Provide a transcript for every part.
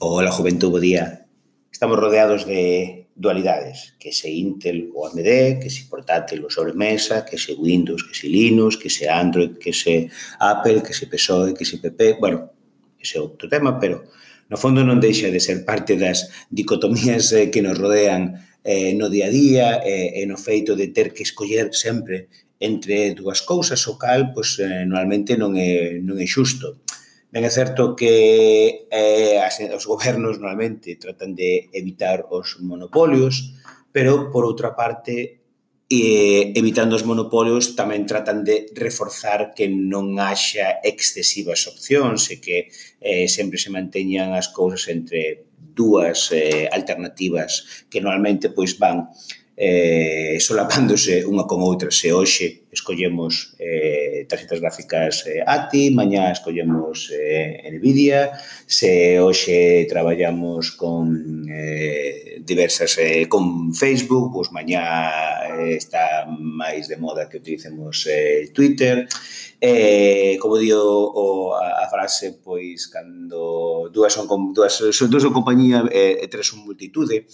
Hola, Juventud, bo día, estamos rodeados de dualidades, que se Intel ou AMD, que se portátil ou sobremesa, que se Windows, que se Linux, que se Android, que se Apple, que se PSOE, que se PP, bueno, ese é outro tema, pero no fondo non deixa de ser parte das dicotomías eh, que nos rodean eh, no día a día eh, e no feito de ter que escoller sempre entre dúas cousas, o cal, pois, eh, normalmente non é, non é xusto. Ben é certo que eh, as, os gobernos normalmente tratan de evitar os monopolios, pero por outra parte eh, evitando os monopolios tamén tratan de reforzar que non haxa excesivas opcións e que eh, sempre se manteñan as cousas entre dúas eh, alternativas que normalmente pois van eh, solapándose unha con outra. Se hoxe escollemos eh, tarxetas gráficas eh, ATI, mañá escollemos eh, NVIDIA, se hoxe traballamos con eh, diversas, eh, con Facebook, pois mañá eh, está máis de moda que utilicemos eh, Twitter. Eh, como dio o, a, a frase, pois, cando dúas son, dúas, son, dúas son compañía eh, e eh, tres son multitude,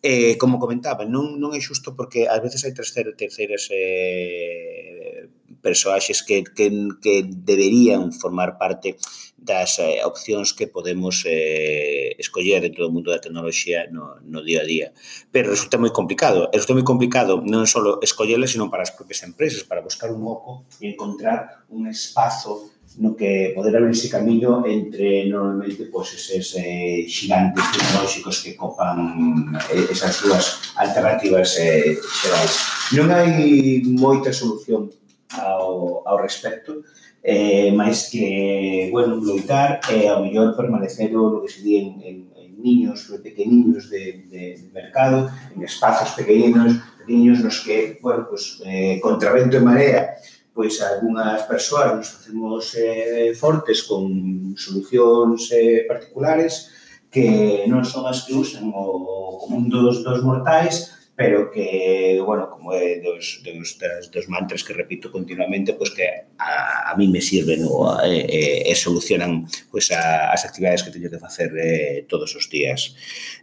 Eh, como comentaba, non, non é xusto porque ás veces hai terceiro, terceiras eh, persoaxes que, que, que deberían formar parte das eh, opcións que podemos eh, escoller dentro do mundo da tecnoloxía no, no día a día. Pero resulta moi complicado. Resulta moi complicado non só escollerla, sino para as propias empresas, para buscar un oco e encontrar un espazo no que poder abrirse camiño entre normalmente pois, eses eh, xigantes tecnolóxicos que copan eh, esas dúas alternativas eh, xerais. Non hai moita solución ao, ao respecto, eh, máis que, bueno, loitar e eh, ao mellor permanecer o que se di en, en, en niños, pequeniños de, de, de mercado, en espazos pequeninos, pequeninos nos que, bueno, pues, eh, contra vento e marea, pois algunhas persoas nos facemos eh, fortes con solucións eh, particulares que non son as que usan o común dos, dos mortais, pero que, bueno, como é dos, dos, das, dos mantras que repito continuamente, pois que a, a mí me sirven ou a, e, e solucionan pois, a, as actividades que teño que facer eh, todos os días.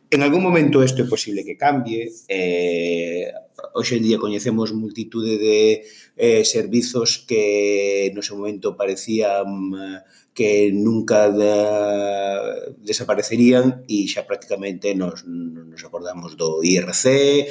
En algún momento isto é posible que cambie, eh, hoxe en día coñecemos multitude de eh, servizos que no seu momento parecían eh, que nunca da, desaparecerían e xa prácticamente nos, nos acordamos do IRC,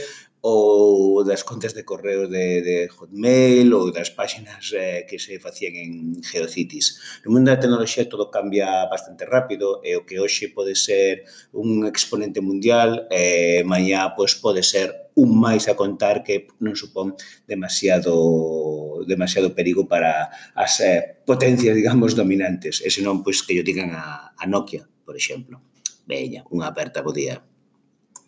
ou das contas de correos de, de Hotmail ou das páxinas eh, que se facían en Geocities. No mundo da tecnoloxía todo cambia bastante rápido e o que hoxe pode ser un exponente mundial eh, mañá pois, pode ser un máis a contar que non supón demasiado demasiado perigo para as eh, potencias, digamos, dominantes. E senón, pois, que yo digan a, a Nokia, por exemplo. Veña, unha aperta bo día.